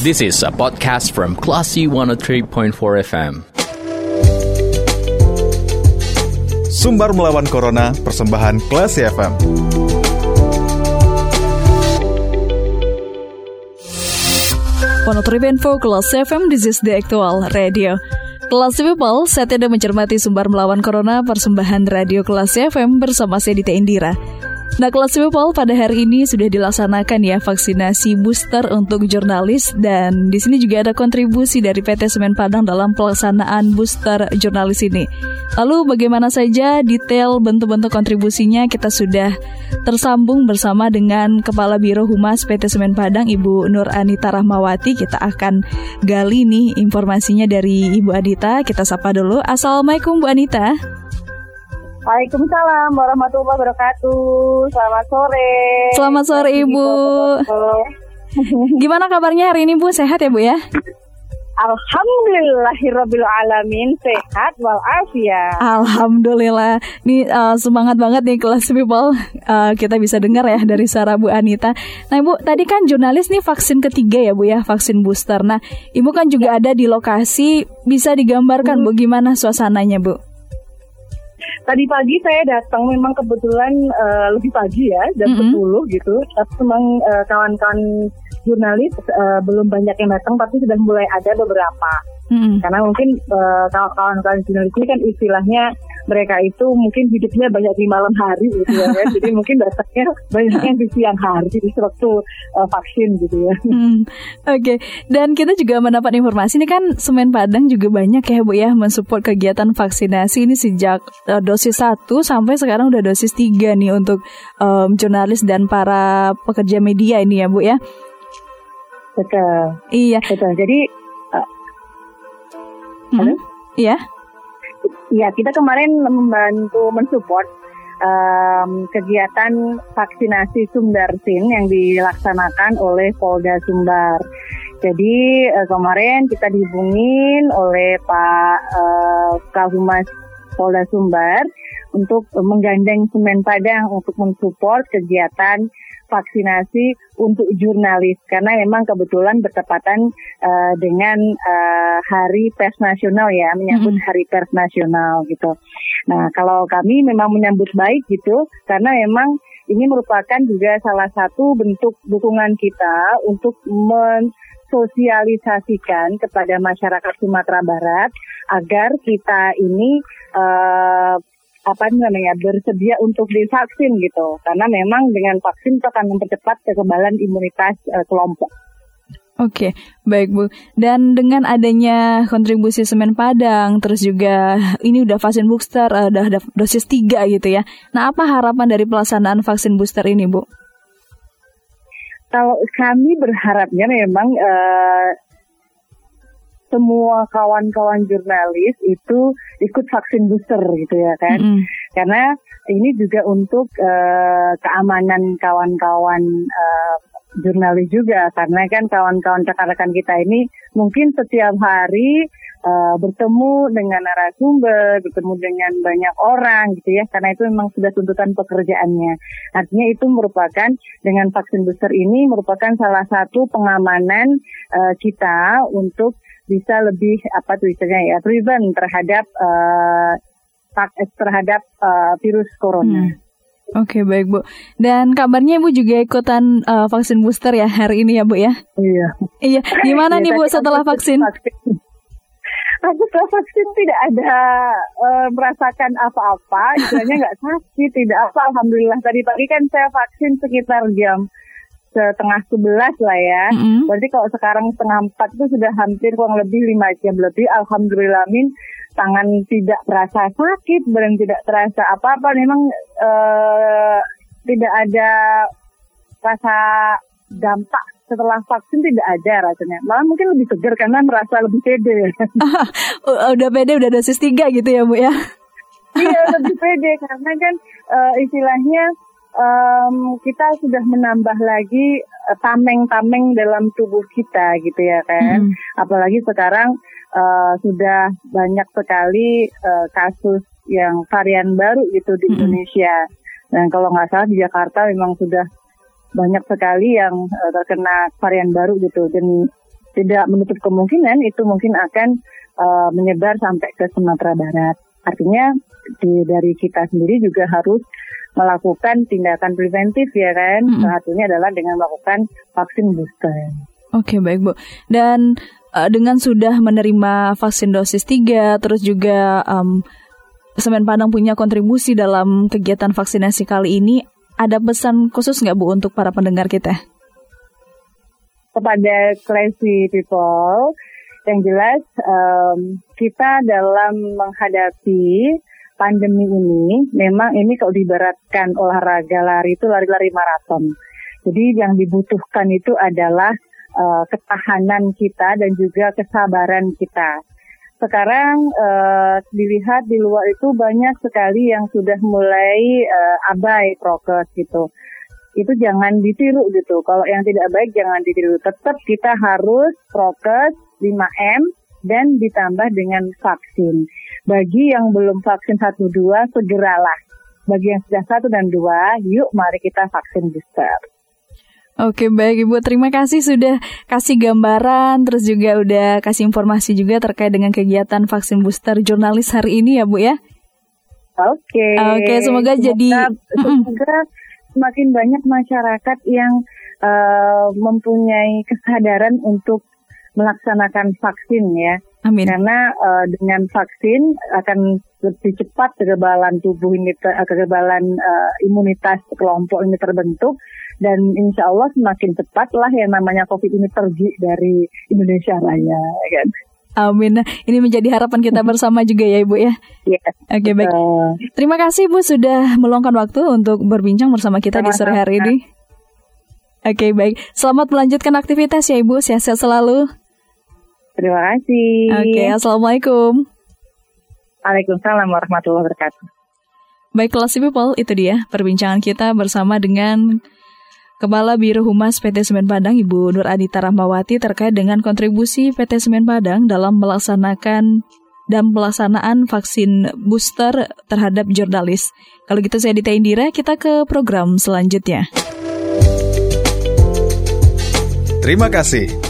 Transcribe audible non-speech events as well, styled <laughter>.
This is a podcast from Classy 103.4 FM. Sumbar melawan Corona, persembahan Classy FM. Info Kelas FM, this is the actual radio. Kelas People, saat Anda mencermati sumber melawan Corona persembahan Radio Kelas FM bersama saya Dita Indira. Nah, kelas people pada hari ini sudah dilaksanakan ya vaksinasi booster untuk jurnalis dan di sini juga ada kontribusi dari PT Semen Padang dalam pelaksanaan booster jurnalis ini. Lalu bagaimana saja detail bentuk-bentuk kontribusinya kita sudah tersambung bersama dengan Kepala Biro Humas PT Semen Padang Ibu Nur Anita Rahmawati. Kita akan gali nih informasinya dari Ibu Anita. Kita sapa dulu. Assalamualaikum Bu Anita. Waalaikumsalam warahmatullahi wabarakatuh. Selamat sore. Selamat sore Ibu. Gimana kabarnya hari ini Bu? Sehat ya Bu ya? Alhamdulillahirrabbilalamin Sehat walafiat Alhamdulillah Nih uh, semangat banget nih kelas people uh, Kita bisa dengar ya dari suara Bu Anita Nah Ibu tadi kan jurnalis nih vaksin ketiga ya Bu ya Vaksin booster Nah Ibu kan juga ada di lokasi Bisa digambarkan Bu gimana suasananya Bu? Tadi pagi saya datang memang kebetulan uh, lebih pagi ya jam mm -hmm. 10 gitu. Tapi memang uh, kawan-kawan jurnalis uh, belum banyak yang datang tapi sudah mulai ada beberapa. Hmm. Karena mungkin uh, kawan-kawan jurnalis ini kan istilahnya mereka itu mungkin hidupnya banyak di malam hari gitu ya, kan? <laughs> jadi mungkin datangnya banyaknya di siang hari di waktu uh, vaksin gitu ya. Hmm. Oke, okay. dan kita juga mendapat informasi ini kan Semen Padang juga banyak ya Bu ya mensupport kegiatan vaksinasi ini sejak uh, dosis 1 sampai sekarang udah dosis 3 nih untuk um, jurnalis dan para pekerja media ini ya Bu ya. Betul. Iya. Betul. Jadi Halo? Iya. Iya, kita kemarin membantu mensupport um, kegiatan vaksinasi Sumbersin yang dilaksanakan oleh Polda Sumbar. Jadi uh, kemarin kita dihubungin oleh Pak uh, Kahumas Polda Sumbar untuk menggandeng Semen Padang untuk mensupport kegiatan vaksinasi untuk jurnalis karena memang kebetulan bertepatan uh, dengan uh, Hari Pers Nasional ya menyambut mm -hmm. Hari Pers Nasional gitu. Nah kalau kami memang menyambut baik gitu karena memang ini merupakan juga salah satu bentuk dukungan kita untuk men sosialisasikan kepada masyarakat Sumatera Barat agar kita ini uh, apa namanya bersedia untuk divaksin gitu karena memang dengan vaksin itu akan mempercepat kekebalan imunitas uh, kelompok. Oke, baik Bu. Dan dengan adanya kontribusi semen Padang, terus juga ini udah vaksin booster, uh, udah ada dosis 3 gitu ya. Nah, apa harapan dari pelaksanaan vaksin booster ini, Bu? Kalau kami berharapnya memang uh, semua kawan-kawan jurnalis itu ikut vaksin booster gitu ya kan. Mm -hmm. Karena ini juga untuk uh, keamanan kawan-kawan uh, jurnalis juga karena kan kawan-kawan rekan-rekan kita ini mungkin setiap hari uh, bertemu dengan narasumber, bertemu dengan banyak orang gitu ya, karena itu memang sudah tuntutan pekerjaannya. Artinya itu merupakan dengan vaksin booster ini merupakan salah satu pengamanan uh, kita untuk bisa lebih apa tuh istilahnya ya prevent terhadap uh, terhadap uh, virus corona. Hmm. Oke okay, baik Bu. Dan kabarnya Ibu juga ikutan uh, vaksin booster ya hari ini ya Bu ya? Iya. Iya. Gimana nih Bu setelah vaksin? Aku setelah vaksin tidak ada uh, merasakan apa-apa, istilahnya nggak sakit, tidak apa. Alhamdulillah tadi pagi kan saya vaksin sekitar jam setengah sebelas lah ya. Mm-hmm. Berarti kalau sekarang setengah empat itu sudah hampir kurang lebih lima jam lebih. Alhamdulillah min tangan tidak terasa sakit, badan tidak terasa apa-apa. Memang uh, tidak ada rasa dampak setelah vaksin tidak ada rasanya. Malah mungkin lebih segar karena merasa lebih pede. <laughs> udah pede, udah dosis tiga gitu ya Bu ya? iya lebih pede karena kan uh, istilahnya um, kita sudah menambah lagi eh, tameng-tameng dalam tubuh kita gitu ya kan. Hmm. Apalagi sekarang uh, sudah banyak sekali uh, kasus yang varian baru gitu di hmm. Indonesia. Dan kalau nggak salah di Jakarta memang sudah banyak sekali yang uh, terkena varian baru gitu. Dan tidak menutup kemungkinan itu mungkin akan uh, menyebar sampai ke Sumatera Barat. Artinya di, dari kita sendiri juga harus melakukan tindakan preventif ya kan. Mm -hmm. Salah satunya adalah dengan melakukan vaksin booster. Oke, okay, baik Bu. Dan uh, dengan sudah menerima vaksin dosis 3 terus juga um, Semen Padang punya kontribusi dalam kegiatan vaksinasi kali ini. Ada pesan khusus nggak Bu untuk para pendengar kita? Kepada classy people, yang jelas um, kita dalam menghadapi pandemi ini, memang ini kalau diberatkan olahraga lari itu lari-lari maraton. Jadi yang dibutuhkan itu adalah uh, ketahanan kita dan juga kesabaran kita sekarang uh, dilihat di luar itu banyak sekali yang sudah mulai uh, abai prokes gitu. Itu jangan ditiru gitu. Kalau yang tidak baik jangan ditiru. Tetap kita harus prokes 5M dan ditambah dengan vaksin. Bagi yang belum vaksin 1 2 segeralah. Bagi yang sudah 1 dan 2, yuk mari kita vaksin booster. Oke baik Ibu, terima kasih sudah kasih gambaran, terus juga udah kasih informasi juga terkait dengan kegiatan vaksin booster jurnalis hari ini ya Bu ya. Oke. Oke, semoga, semoga jadi semoga semakin banyak masyarakat yang uh, mempunyai kesadaran untuk melaksanakan vaksin ya. Amin. Karena uh, dengan vaksin akan lebih cepat kekebalan tubuh ini, kekebalan uh, imunitas kelompok ini terbentuk dan insya Allah semakin cepatlah yang namanya COVID ini pergi dari Indonesia Raya, ya kan. Amin. Ini menjadi harapan kita bersama juga ya Ibu ya. Iya. Oke baik. Terima kasih Ibu sudah meluangkan waktu untuk berbincang bersama kita Sama-sama. di sore hari ini. Oke baik. Selamat melanjutkan aktivitas ya Ibu. Sehat-sehat selalu. Terima kasih. Oke, Assalamualaikum. Waalaikumsalam warahmatullahi wabarakatuh. Baik, kelas people, itu dia perbincangan kita bersama dengan Kepala Biro Humas PT Semen Padang Ibu Nur Adita Rahmawati terkait dengan kontribusi PT Semen Padang dalam melaksanakan dan pelaksanaan vaksin booster terhadap jurnalis. Kalau gitu saya Dita Indira, kita ke program selanjutnya. Terima kasih.